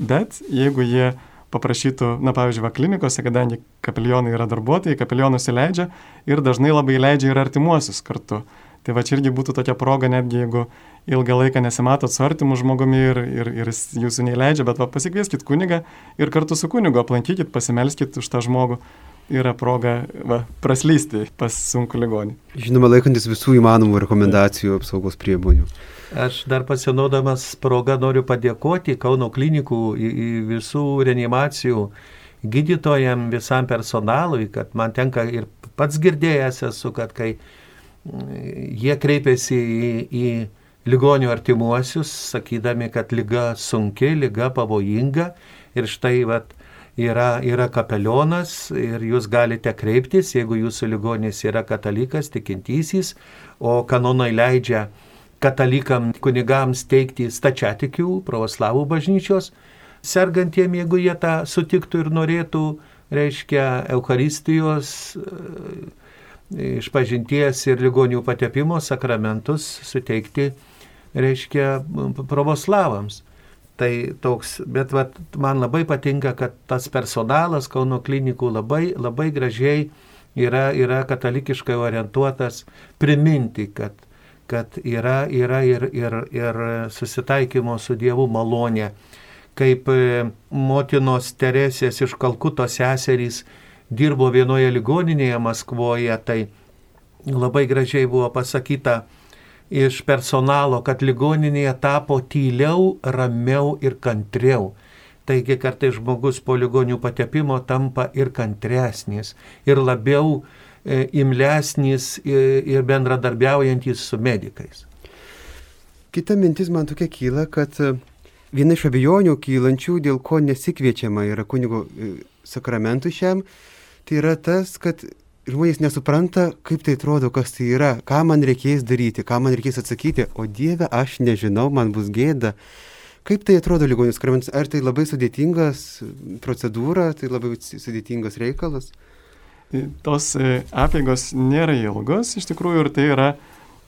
bet jeigu jie paprašytų, na pavyzdžiui, va klinikose, kadangi kapelionai yra darbuotojai, kapelionus įleidžia ir dažnai labai leidžia ir artimuosius kartu. Tai va čia irgi būtų tokia proga, netgi jeigu ilgą laiką nesimatot su artimu žmogumi ir, ir, ir jis jūsų neįleidžia, bet va pasikvieskit kunigą ir kartu su kunigu aplankykit, pasimelskit už tą žmogų. Yra proga va, praslysti pas sunku ligonį. Žinoma, laikantis visų įmanomų rekomendacijų apsaugos priemonių. Aš dar pasinaudamas progą noriu padėkoti Kauno klinikų visų reanimacijų gydytojam, visam personalui, kad man tenka ir pats girdėjęs esu, kad kai mm, jie kreipiasi į, į ligonių artimuosius, sakydami, kad lyga sunki, lyga pavojinga ir štai vat, yra, yra kapelionas ir jūs galite kreiptis, jeigu jūsų ligonis yra katalikas, tikintysis, o kanonai leidžia katalikam kunigams teikti stačiatikių, pravoslavų bažnyčios, sergantiem, jeigu jie tą sutiktų ir norėtų, reiškia Eucharistijos e, išpažinties ir ligonių patepimo sakramentus suteikti, reiškia, pravoslavams. Tai toks, bet vat, man labai patinka, kad tas personalas Kauno klinikų labai, labai gražiai yra, yra katalikiškai orientuotas priminti, kad kad yra, yra ir, ir, ir susitaikymo su Dievu malonė. Kaip e, motinos Teresės iš Kalkuto seserys dirbo vienoje ligoninėje Maskvoje, tai labai gražiai buvo pasakyta iš personalo, kad ligoninėje tapo tyliau, ramiau ir kantriau. Taigi kartai žmogus po ligonių patepimo tampa ir kantresnis, ir labiau E, imlesnis ir bendradarbiaujantis su medikais. Kita mintis man tokia kyla, kad e, viena iš abejonių kylančių, dėl ko nesikviečiama yra kunigo e, sakramentų šiam, tai yra tas, kad žmonės nesupranta, kaip tai atrodo, kas tai yra, ką man reikės daryti, ką man reikės atsakyti, o Dieve, aš nežinau, man bus gėda. Kaip tai atrodo ligonių sakramentas? Ar tai labai sudėtingas procedūra, tai labai sudėtingas reikalas? Tos e, apėgos nėra ilgos iš tikrųjų ir tai yra,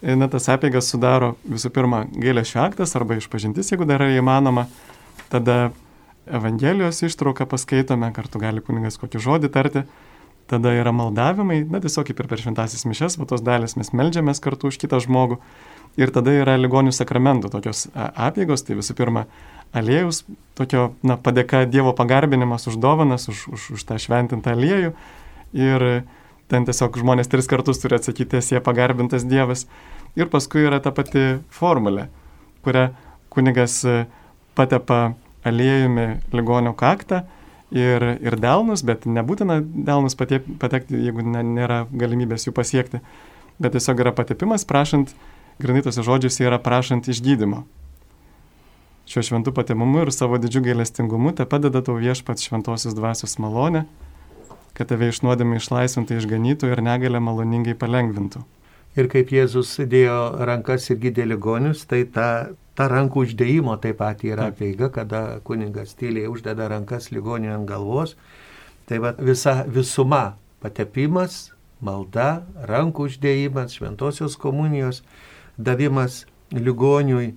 e, na, tas apėgas sudaro visų pirma gailėšio aktas arba išpažintis, jeigu dar yra įmanoma, tada Evangelijos ištrauką paskaitome, kartu gali kuningas kokį žodį tarti, tada yra maldavimai, na tiesiog kaip ir per šventasis mišes, o tos dalis mes melžiamės kartu už kitą žmogų. Ir tada yra ligonių sakramentų tokios apėgos, tai visų pirma, aliejus, tokio, na, padėka Dievo pagarbinimas už dovanas, už, už, už tą šventintą aliejų ir ten tiesiog žmonės tris kartus turi atsakyti, esi pagarbintas Dievas. Ir paskui yra ta pati formulė, kurią kunigas e, patepa aliejumi ligonio kaktą ir, ir delnus, bet nebūtina delnus patie, patekti, jeigu ne, nėra galimybės jų pasiekti. Bet tiesiog yra patepimas, prašant, grinai tose žodžiuose yra prašant išgydymo. Šiuo šventu patemumu ir savo didžiu gailestingumu te padeda tau viešpats šventosios dvasios malonė kad tave iš nuodėmė išlaisvintų, išganytų ir negalę maloningai palengvintų. Ir kaip Jėzus dėjo rankas ir gydė ligonius, tai ta, ta rankų uždėjimo taip pat yra apeiga, kada kuningas tyliai uždeda rankas ligoniui ant galvos. Tai va, visa visuma - patepimas, malda, rankų uždėjimas, šventosios komunijos davimas ligoniui.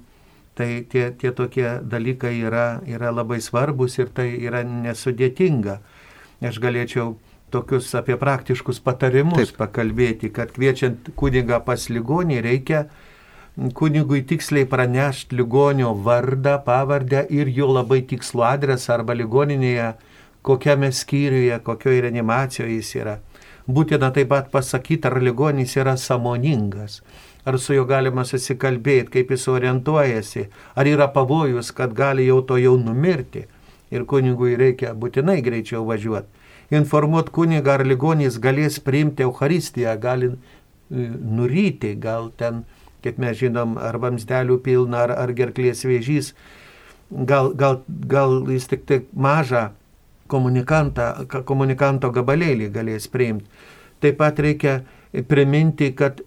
Tai tie, tie tokie dalykai yra, yra labai svarbus ir tai yra nesudėtinga. Aš galėčiau tokius apie praktiškus patarimus Taip. pakalbėti, kad kviečiant kunigą pas ligonį reikia kunigui tiksliai pranešti ligonio vardą, pavardę ir jo labai tikslų adresą arba ligoninėje, kokiame skyriuje, kokioje reanimacijoje jis yra. Būtina taip pat pasakyti, ar ligonis yra samoningas, ar su juo galima susikalbėti, kaip jis orientuojasi, ar yra pavojus, kad gali jau to jau numirti ir kunigui reikia būtinai greičiau važiuoti. Informuoti kunigą, ar ligonys galės priimti Euharistiją, gali e, nuryti, gal ten kaip mes žinom, ar vamzdelių pilna, ar, ar gerklės vėžys, gal, gal, gal jis tik tai mažą komunikanto gabalėlį galės priimti. Taip pat reikia priminti, kad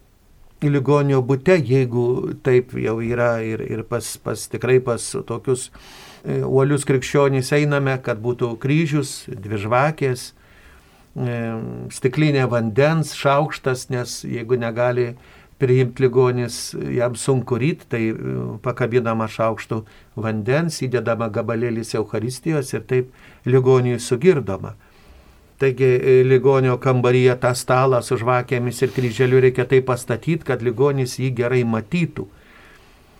ligonio būte, jeigu taip jau yra ir, ir pas, pas tikrai pas tokius e, uolius krikščionys einame, kad būtų kryžius, dvi žvakės, e, stiklinė vandens, šaukštas, nes jeigu negali priimti ligonis, jam sunku ryt, tai e, pakabinama šaukštų vandens, įdedama gabalėlis Euharistijos ir taip ligoniui sugirdoma. Taigi e, ligonio kambaryje tą stalą su žvakėmis ir kryželiu reikia taip pastatyti, kad ligonis jį gerai matytų.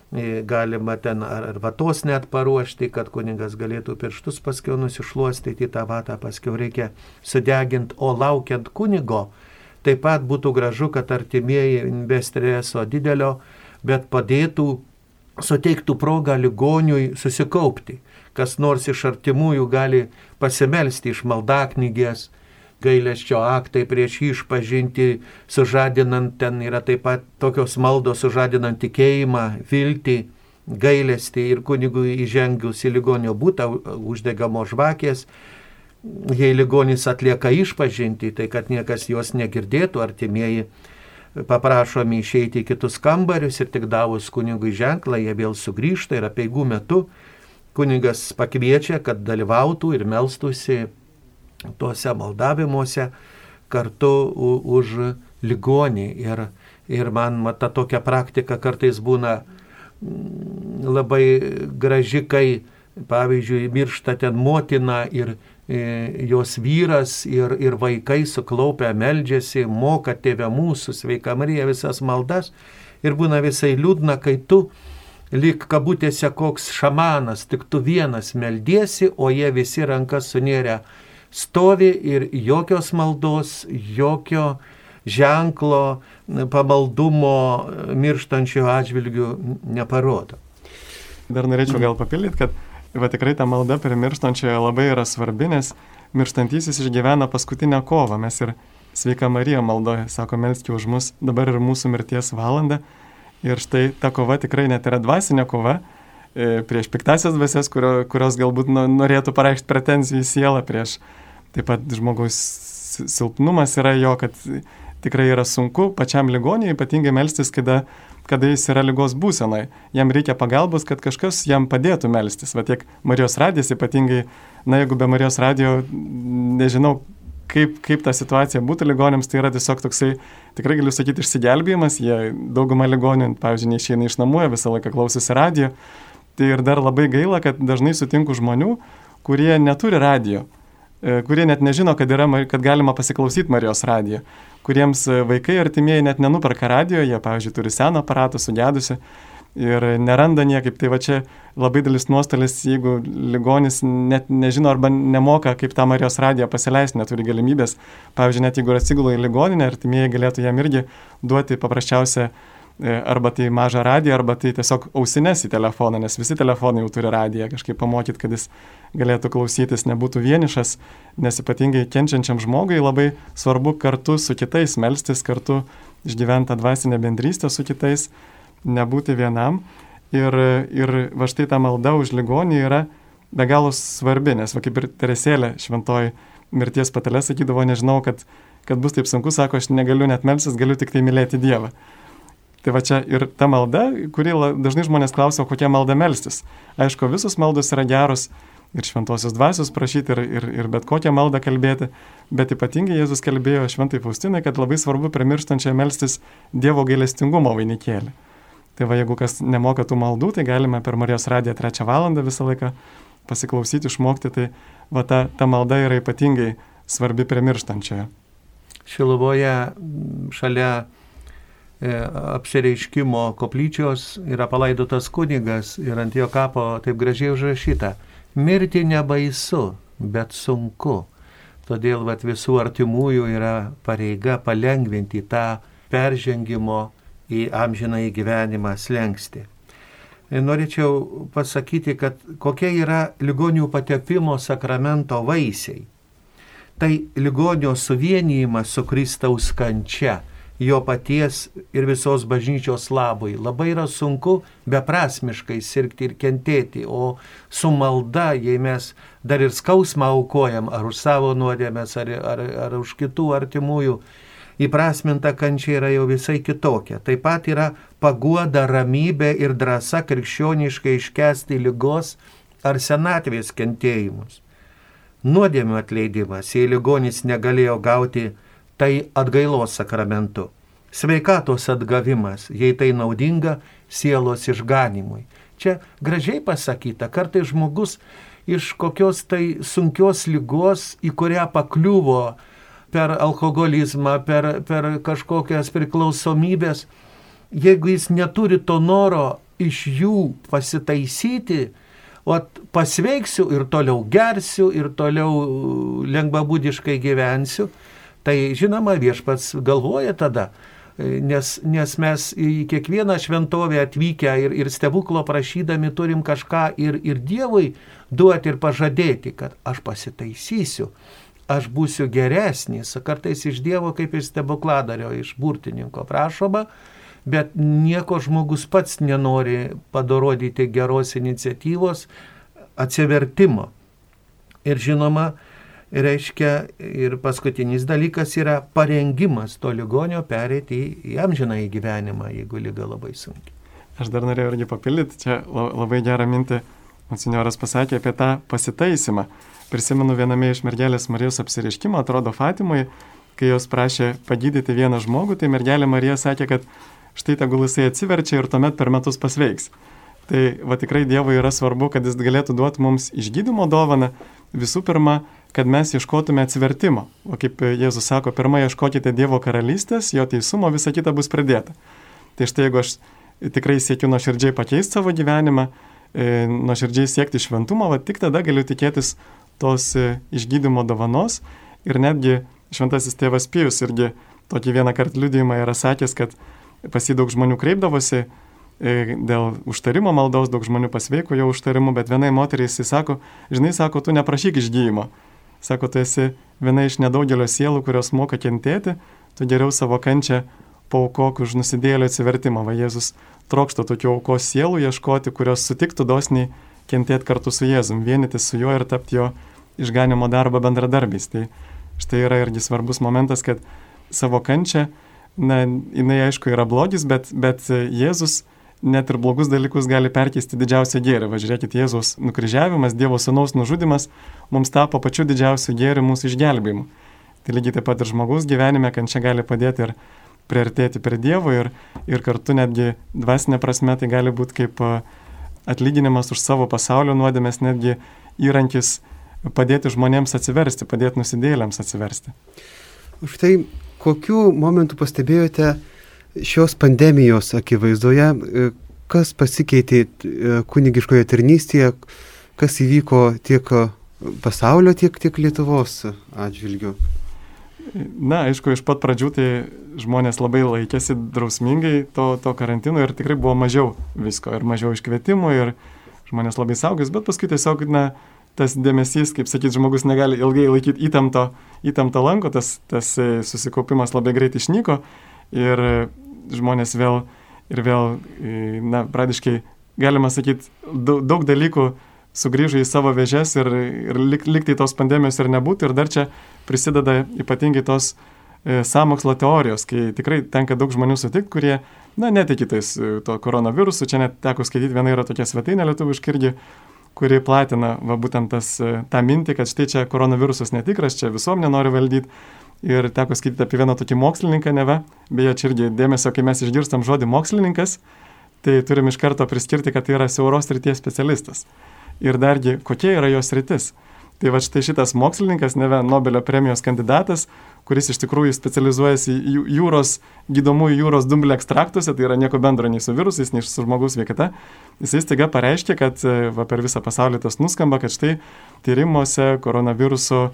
Galima ten ar, ar vatos net paruošti, kad kuningas galėtų pirštus paskiau nusišluostyti tą vatą, paskiau reikia sudeginti, o laukiant kunigo, Taip pat būtų gražu, kad artimieji be streso didelio, bet padėtų, suteiktų progą ligoniui susikaupti. Kas nors iš artimųjų gali pasimelsti iš maldaknygės, gailesčio aktai prieš išpažinti, sužadinant ten yra taip pat tokios maldos sužadinant tikėjimą, viltį, gailestį ir kunigui įžengius į ligonio būtą uždegamos žvakės, jei ligonis atlieka išpažinti, tai kad niekas jos negirdėtų, artimieji paprašomi išeiti į kitus kambarius ir tik davus kunigui ženklą, jie vėl sugrįžta ir apieigų metu kunigas pakviečia, kad dalyvautų ir melstųsi tuose maldavimuose kartu už ligonį. Ir, ir man ta tokia praktika kartais būna mm, labai graži, kai pavyzdžiui miršta ten motina ir E, jos vyras ir, ir vaikai suklaupę meldžiasi, moka tėvę mūsų, sveika Marija visas maldas ir būna visai liūdna, kai tu lyg kabutėse koks šamanas, tik tu vienas meldiesi, o jie visi rankas sunėrę stovi ir jokios maldos, jokio ženklo pamaldumo mirštančio atžvilgių neparodo. Dar norėčiau gal papildyti, kad va tikrai ta malda per mirštančioje labai yra svarbi, nes mirštantysis išgyvena paskutinę kovą. Mes ir sveika Marija maldoje, sako, melskite už mus, dabar ir mūsų mirties valanda. Ir štai ta kova tikrai net yra dvasinė kova e, prieš piktasias dvasias, kurio, kurios galbūt norėtų pareikšti pretenzijų į sielą, prieš taip pat žmogaus silpnumas yra jo, kad tikrai yra sunku pačiam ligoniai ypatingai melstis, kada kada jis yra lygos būsenai. Jam reikia pagalbos, kad kažkas jam padėtų melstis. Va tiek Marijos radijas ypatingai, na jeigu be Marijos radijo, nežinau, kaip, kaip ta situacija būtų ligonėms, tai yra tiesiog toksai, tikrai galiu sakyti, išsigelbėjimas. Jie daugumą ligonių, pavyzdžiui, neišeina iš namų, visą laiką klausosi radijo. Tai ir dar labai gaila, kad dažnai sutinku žmonių, kurie neturi radijo e, kurie net nežino, kad, yra, kad galima pasiklausyti Marijos radiją kuriems e, vaikai artimieji net nenuperka radio, jie, pavyzdžiui, turi seną aparatą sugedusi ir neranda niekaip. Tai va čia labai dalis nuostolis, jeigu ligonis net nežino arba nemoka, kaip tą Marijos radiją pasileisti, neturi galimybės. Pavyzdžiui, net jeigu atsigula į ligoninę, artimieji galėtų jam irgi duoti paprasčiausią arba tai mažą radiją, arba tai tiesiog ausines į telefoną, nes visi telefonai jau turi radiją, kažkaip pamokyti, kad jis galėtų klausytis, nebūtų vienišas, nes ypatingai kenčiančiam žmogui labai svarbu kartu su kitais melstis, kartu išgyventi dvasinę bendrystę su kitais, nebūti vienam. Ir, ir va štai ta malda už ligonį yra be galo svarbi, nes va kaip ir Teresėlė šventoji mirties patelė sakydavo, nežinau, kad, kad bus taip sunku, sako, aš negaliu net melsis, galiu tik tai mylėti Dievą. Tai va čia ir ta malda, kuri dažnai žmonės klausia, kokia malda melstis. Aišku, visos maldos yra geros, ir šventosios dvasios prašyti, ir, ir, ir bet kokią maldą kalbėti, bet ypatingai Jėzus kalbėjo šventai Faustinai, kad labai svarbu primirštančiai melstis Dievo gailestingumo vainikėlį. Tai va, jeigu kas nemoka tų maldų, tai galime per Marijos radiją trečią valandą visą laiką pasiklausyti, išmokti, tai va ta, ta malda yra ypatingai svarbi primirštančioje. Šiluvoje šalia apsireiškimo koplyčios yra palaidotas kunigas ir ant jo kapo taip gražiai užrašyta Mirti nebaisu, bet sunku. Todėl vat, visų artimųjų yra pareiga palengvinti tą peržengimo į amžiną į gyvenimą slengsti. Norėčiau pasakyti, kad kokie yra ligonių patepimo sakramento vaisiai. Tai ligonio suvienijimas su Kristaus kančia jo paties ir visos bažnyčios labui. Labai yra sunku beprasmiškai sirgti ir kentėti, o su malda, jei mes dar ir skausmą aukojam, ar už savo nuodėmės, ar, ar, ar už kitų artimųjų, įprasminta kančia yra jau visai kitokia. Taip pat yra paguoda, ramybė ir drąsa krikščioniškai iškesti lygos ar senatvės kentėjimus. Nuodėmio atleidimas, jei ligonis negalėjo gauti tai atgailos sakramentu. Sveikatos atgavimas, jei tai naudinga sielos išganimui. Čia gražiai pasakyta, kartai žmogus iš kokios tai sunkios lygos, į kurią pakliuvo per alkoholizmą, per, per kažkokias priklausomybės, jeigu jis neturi to noro iš jų pasitaisyti, o pasveiksiu ir toliau gersiu, ir toliau lengvabūdiškai gyvensiu, Tai žinoma, viešpats galvoja tada, nes, nes mes į kiekvieną šventovę atvykę ir, ir stebuklo prašydami turim kažką ir, ir Dievui duoti ir pažadėti, kad aš pasitaisysiu, aš būsiu geresnis, kartais iš Dievo kaip iš stebukladario, iš burtininko prašoma, bet nieko žmogus pats nenori padorodyti geros iniciatyvos atsivertimo. Ir žinoma, reiškia ir paskutinis dalykas yra parengimas to ligonio perėti į amžiną į gyvenimą, jeigu lyga labai sunki. Aš dar norėjau irgi papildyti, čia labai gerą mintį monsinjoras pasakė apie tą pasitaisimą. Prisimenu viename iš mergelės Marijos apsireiškimo, atrodo Fatimui, kai jos prašė pagydyti vieną žmogų, tai mergelė Marija sakė, kad štai tegul jisai atsiverčia ir tuomet per metus pasveiks. Tai va tikrai Dievui yra svarbu, kad jis galėtų duoti mums išgydymo dovaną, visų pirma, kad mes ieškotume atsivertimo. O kaip Jėzus sako, pirmą ieškokite Dievo karalystės, jo teisumo, visa kita bus pridėta. Tai štai jeigu aš tikrai siekiu nuoširdžiai pakeisti savo gyvenimą, e, nuoširdžiai siekti šventumo, va tik tada galiu tikėtis tos e, išgydymo dovanos. Ir netgi šventasis tėvas Pijus irgi tokį vieną kartą liudijimą yra sakęs, kad pas jį daug žmonių kreipdavosi e, dėl užtarimo maldos, daug žmonių pasveiko jo užtarimu, bet vienai moteriai jisai sako, žinai, sako, tu neprašyk išgydymo Sako, tu esi viena iš nedaugelio sielų, kurios moka kentėti, tu geriau savo kančią paukok už nusidėlio atsivertimą. Va Jėzus trokšta tokių aukos sielų ieškoti, kurios sutiktų dosniai kentėti kartu su Jėzum, vienyti su juo ir tapti jo išganimo darbo bendradarbiais. Tai štai yra irgi svarbus momentas, kad savo kančią, na, jinai aišku yra blogis, bet, bet Jėzus net ir blogus dalykus gali perkeisti didžiausią gėrį. Važiuokit, Jėzus nukryžiavimas, Dievo Sūnaus nužudimas mums tapo pačiu didžiausiu gėriu mūsų išgelbėjimu. Tai lygiai taip pat ir žmogus gyvenime kančia gali padėti ir priartėti prie Dievo ir, ir kartu netgi dvasinė prasme tai gali būti kaip atlyginimas už savo pasaulio nuodėmės, netgi įrankis padėti žmonėms atsiversti, padėti nusidėlėms atsiversti. Už tai kokiu momentu pastebėjote, šios pandemijos akivaizdoje, e, kas pasikeitė e, kunigiškoje tarnystėje, kas įvyko tiek pasaulio, tiek, tiek Lietuvos atžvilgiu? Na, aišku, iš pat pradžių tai žmonės labai laikėsi drausmingai to, to karantino ir tikrai buvo mažiau visko ir mažiau iškvietimų ir žmonės labai saugės, bet paskui tiesiog, na, tas dėmesys, kaip sakyt, žmogus negali ilgai laikyti įtempto, įtempto lanko, tas, tas e, susikaupimas labai greit išnyko ir žmonės vėl ir vėl, na, pradiškai, galima sakyti, daug, daug dalykų sugrįžo į savo vežes ir, ir lik, liktai tos pandemijos ir nebūtų. Ir dar čia prisideda ypatingai tos e, samokslo teorijos, kai tikrai tenka daug žmonių sutikti, kurie, na, netiki tais e, to koronavirusu. Čia net teko skaityti, viena yra tokia svetainė lietuviškai irgi, kuri platina va, būtent tas, e, tą mintį, kad štai čia koronavirusas netikras, čia visuomenė nori valdyti. Ir teko skaityti apie vieną tokį mokslininką neve. Beje, čia irgi dėmesio, kai mes išgirstam žodį mokslininkas, tai turim iš karto priskirti, kad tai yra siauros ryties specialistas. Ir dargi, kokia yra jos rytis. Tai va štai šitas mokslininkas, neve Nobelio premijos kandidatas, kuris iš tikrųjų specializuojasi jūros, gydomųjų jūros dumblio ekstraktuose, tai yra nieko bendro nei su virusais, nei su žmogaus veikata, jisai staiga pareiškė, kad va, per visą pasaulį tas nuskamba, kad štai tyrimuose koronaviruso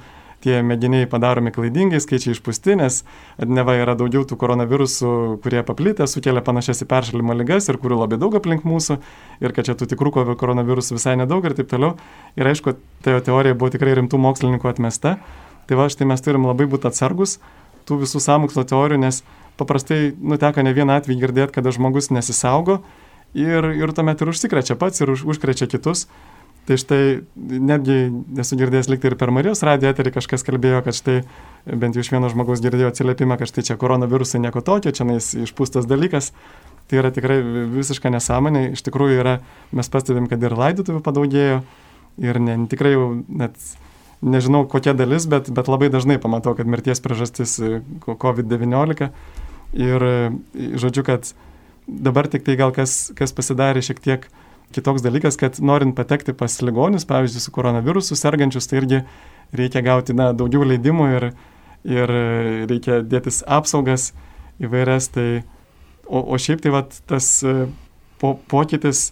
tie mėginiai padaromi klaidingai, skaičiai išpūsti, nes neva yra daugiau tų koronavirusų, kurie paplitę, sukelia panašias į peršalimo lygas ir kurių labai daug aplink mūsų, ir kad čia tų tikrų koronavirusų visai nedaug ir taip toliau. Ir aišku, ta teorija buvo tikrai rimtų mokslininkų atmesta. Tai va, štai mes turim labai būti atsargus tų visų sąmokslo teorijų, nes paprastai nuteka ne vieną atvejį girdėti, kada žmogus nesisaugo ir, ir tuomet ir užsikrečia pats ir už, užkrečia kitus. Tai štai netgi esu girdėjęs likti ir per Marijos radiją eterį kažkas kalbėjo, kad štai bent jau iš vieno žmogaus girdėjo atsiliepimą, kad štai čia koronavirusai nieko tokio, čia nais išpūstas dalykas. Tai yra tikrai visiška nesąmonė. Iš tikrųjų yra, mes pastebim, kad ir laidotuvių padaugėjo ir ne, tikrai jau net nežinau kokia dalis, bet, bet labai dažnai pamatau, kad mirties priežastis COVID-19. Ir žodžiu, kad dabar tik tai gal kas, kas pasidarė šiek tiek kitoks dalykas, kad norint patekti pas ligonius, pavyzdžiui, su koronavirusu sergančius, tai irgi reikia gauti na, daugiau leidimų ir, ir reikia dėtis apsaugas įvairias. Tai, o, o šiaip tai vat, tas e, po, pokytis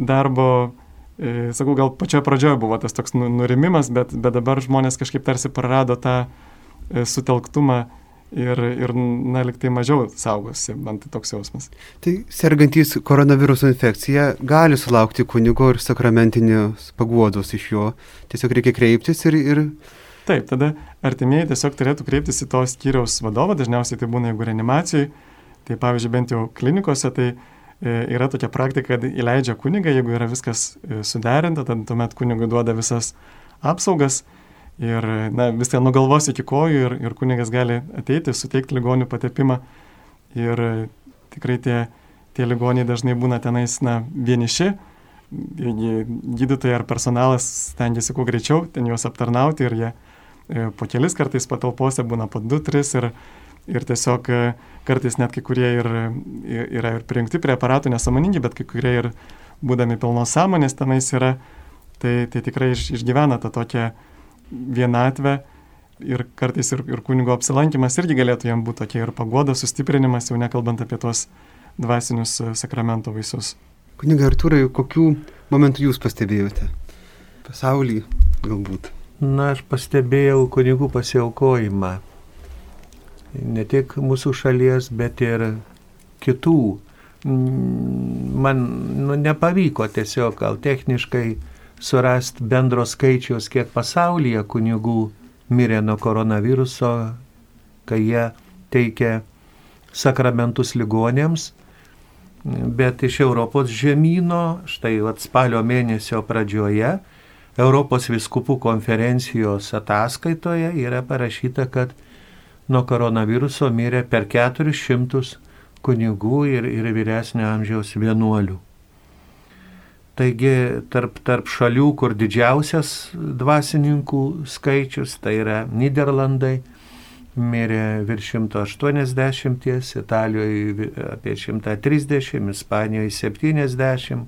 darbo, e, sakau, gal pačioje pradžioje buvo tas toks nu, nurimimas, bet, bet dabar žmonės kažkaip tarsi prarado tą e, sutelktumą ir, ir na, liktai mažiau saugosi, man tai toks jausmas. Tai sergantys koronaviruso infekcija gali sulaukti kunigo ir sakramentinės paguodos iš jo. Tiesiog reikia kreiptis ir... ir... Taip, tada artimieji tiesiog turėtų kreiptis į to skyriaus vadovą, dažniausiai tai būna jeigu reanimacijai, tai pavyzdžiui, bent jau klinikose, tai e, yra tokia praktika, kad įleidžia kunigą, jeigu yra viskas e, suderinta, tad tuomet kunigui duoda visas apsaugas ir na, viską nuo galvos iki kojų ir, ir kunigas gali ateiti, suteikti ligonių patepimą. Ir tikrai tie, tie ligoniai dažnai būna tenais na, vieniši, gydytojai ar personalas stengiasi kuo greičiau ten juos aptarnauti ir jie e, po kelis kartais patalpose būna po 2-3 ir, ir tiesiog e, kartais net kai kurie ir, yra ir prijungti prie aparatų nesąmoningi, bet kai kurie ir būdami pilnos sąmonės tenais yra, tai, tai tikrai iš, išgyvena tą tokią vienatvę ir kartais ir, ir kunigo apsilankimas irgi galėtų jam būti tokia ir pagoda, sustiprinimas, jau nekalbant apie tuos dvasinius e, sakramento vaisius. Kuniga Artūrai, kokių momentų jūs pastebėjote? Pasaulį galbūt. Na, aš pastebėjau kunigų pasiaukojimą. Ne tik mūsų šalies, bet ir kitų. Man nu, nepavyko tiesiog gal techniškai surasti bendro skaičiaus, kiek pasaulyje kunigų mirė nuo koronaviruso, kai jie teikė sakramentus ligonėms, bet iš Europos žemynų, štai spalio mėnesio pradžioje, Europos viskupų konferencijos ataskaitoje yra parašyta, kad nuo koronaviruso mirė per 400 kunigų ir, ir vyresnio amžiaus vienuolių. Taigi tarp, tarp šalių, kur didžiausias dvasininkų skaičius, tai yra Niderlandai, mirė virš 180, Italijoje apie 130, Ispanijoje 70,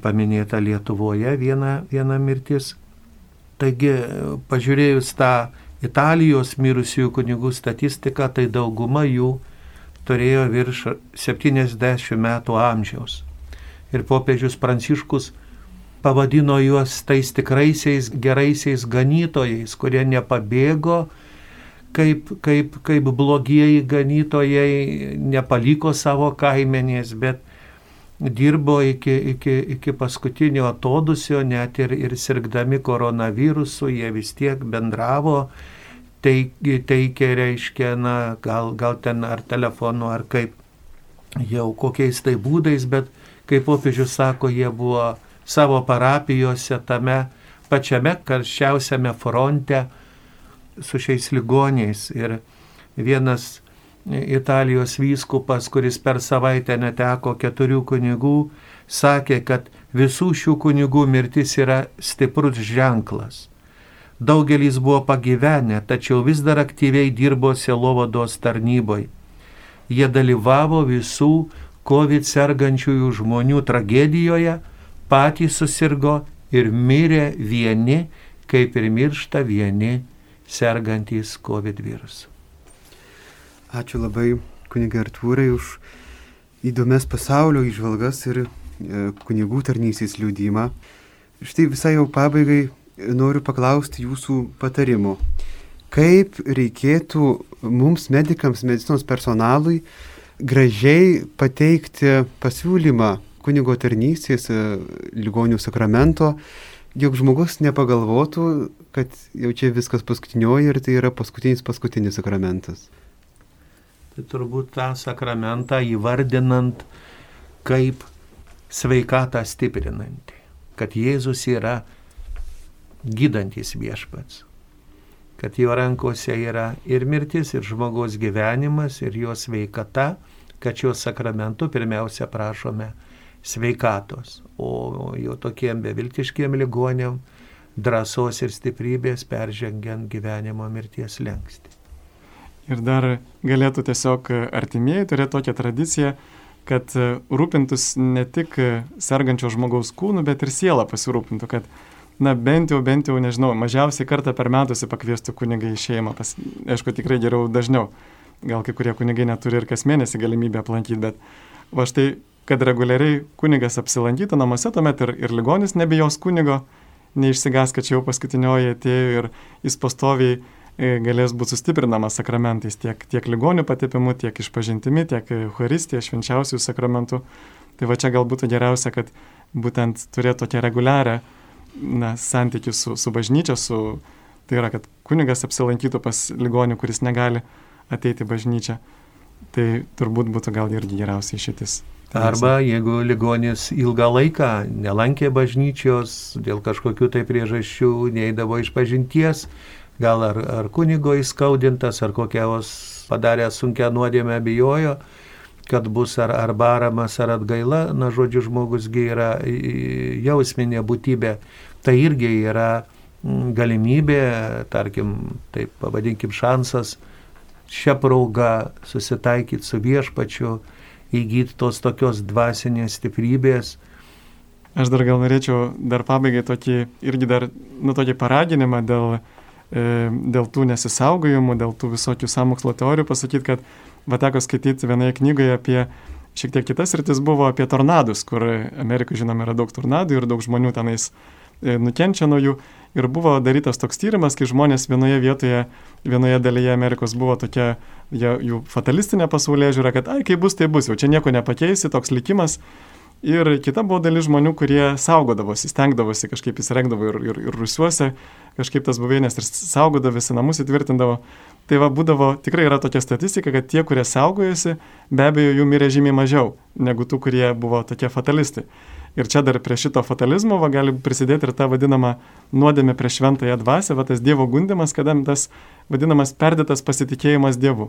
paminėta Lietuvoje viena, viena mirtis. Taigi, pažiūrėjus tą Italijos mirusiųjų kunigų statistiką, tai dauguma jų turėjo virš 70 metų amžiaus ir popiežius Pranciškus pavadino juos tais tikraisiais geraisiais ganytojais, kurie nepabėgo kaip, kaip, kaip blogieji ganytojai, nepaliko savo kaimenės, bet dirbo iki, iki, iki paskutinio atodusio, net ir, ir sirgdami koronavirusu, jie vis tiek bendravo, teikė, reiškia, na, gal, gal ten ar telefonu, ar kaip, jau kokiais tai būdais, bet kaip popiežius sako, jie buvo savo parapijose tame pačiame karščiausiame fronte su šiais ligoniais. Ir vienas Italijos vyskupas, kuris per savaitę neteko keturių kunigų, sakė, kad Visų šių kunigų mirtis yra stiprus ženklas. Daugelis buvo pagyvenę, tačiau vis dar aktyviai dirbo selovados tarnyboje. Jie dalyvavo visų COVID sergančiųjų žmonių tragedijoje, patys susirgo ir mirė vieni, kaip ir miršta vieni sergantys COVID virusu. Ačiū labai kunigai Artūrai už įdomias pasaulio išvalgas ir e, kunigų tarnysės liūdimą. Štai visai jau pabaigai noriu paklausti jūsų patarimo. Kaip reikėtų mums, medikams, medicinos personalui, gražiai pateikti pasiūlymą kunigo tarnystės, e, ligonių sakramento, jog žmogus nepagalvotų, kad jau čia viskas paskutinioji ir tai yra paskutinis paskutinis sakramentas. Tai turbūt tą sakramentą įvardinant kaip sveikatą stiprinantį, kad Jėzus yra gydantis viešpats, kad jo rankose yra ir mirtis, ir žmogaus gyvenimas, ir jo sveikata, kad šios sakramentų pirmiausia prašome sveikatos, o jau tokiem beviltiškiem ligonėm drąsos ir stiprybės peržengiant gyvenimo mirties lengsti. Ir dar galėtų tiesiog artimieji turėti tokią tradiciją, kad rūpintus ne tik sergančio žmogaus kūnu, bet ir sielą pasirūpintų, kad, na, bent jau, bent jau, nežinau, mažiausiai kartą per metus pakviestų kunigą į šeimą, pas, aišku, tikrai geriau dažniau. Gal kai kurie kunigai neturi ir kas mėnesį galimybę aplankyti, bet va štai kad reguliariai kunigas apsilankytų namuose, tuomet ir, ir ligonis nebijos kunigo, neišsigas, kad čia jau paskutinioji atėjo ir jis pastoviai e, galės būti sustiprinamas sakramentais tiek, tiek ligonių patepimu, tiek išpažintimi, tiek Euharistija, švenčiausių sakramentų. Tai va čia galbūt geriausia, kad būtent turėtų tokią reguliarią na, santykių su, su bažnyčia, su, tai yra, kad kunigas apsilankytų pas ligonių, kuris negali ateiti bažnyčią. Tai turbūt būtų gal irgi geriausia išėtis. Arba jeigu ligonis ilgą laiką nelankė bažnyčios dėl kažkokių tai priežasčių, neįdavo iš pažinties, gal ar, ar kunigo įskaudintas, ar kokios padarė sunkia nuodėmė bijojo, kad bus ar, ar baramas, ar atgaila, na žodžiu, žmogusgi yra jausminė būtybė, tai irgi yra galimybė, tarkim, taip pavadinkim, šansas šią progą susitaikyti su viešpačiu, įgyti tos tokios dvasinės stiprybės. Aš dar gal norėčiau dar pabaigai tokį, irgi dar, nu, tokį paraginimą dėl, e, dėl tų nesisaugojimų, dėl tų visokių samokslo teorijų pasakyti, kad va teko skaityti vienoje knygoje apie šiek tiek kitas rytis buvo apie tornadus, kur Amerikoje žinoma yra daug tornadų ir daug žmonių tenais e, nukenčia nuo jų. Ir buvo darytas toks tyrimas, kai žmonės vienoje vietoje, vienoje dalyje Amerikos buvo tokia jų fatalistinė pasaulyje žiūra, kad ai, kaip bus, tai bus, jau čia nieko nepakeisi, toks likimas. Ir kita buvo dalis žmonių, kurie saugodavosi, stengdavosi kažkaip įsirengdavo ir, ir, ir rusiuose, kažkaip tas buveinės ir saugodavosi, namus įtvirtindavo. Tai va, būdavo, tikrai yra tokia statistika, kad tie, kurie saugojosi, be abejo, jų mirė žymiai mažiau negu tų, kurie buvo tokie fatalistai. Ir čia dar prie šito fatalizmo va, gali prisidėti ir ta vadinama nuodėmė prie šventąją dvasę, va tas Dievo gundimas, kada tas vadinamas perdėtas pasitikėjimas Dievu.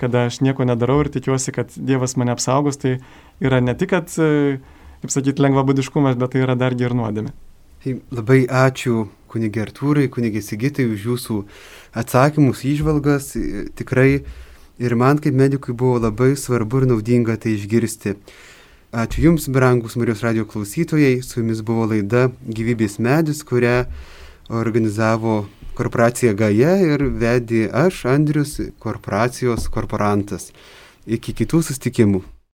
Kada aš nieko nedarau ir tikiuosi, kad Dievas mane apsaugos, tai yra ne tik, kad, e, kaip sakyti, lengvabudiškumas, bet tai yra dargi ir nuodėmė. Tai labai ačiū kunigė Artūrai, kunigė Sigitai už jūsų atsakymus, išvalgas. Tikrai ir man kaip medikui buvo labai svarbu ir naudinga tai išgirsti. Ačiū Jums, brangus Marijos radio klausytojai. Su Jumis buvo laida Gyvybės medis, kurią organizavo korporacija Gaja ir vedė aš, Andrius, korporacijos korporantas. Iki kitų sustikimų.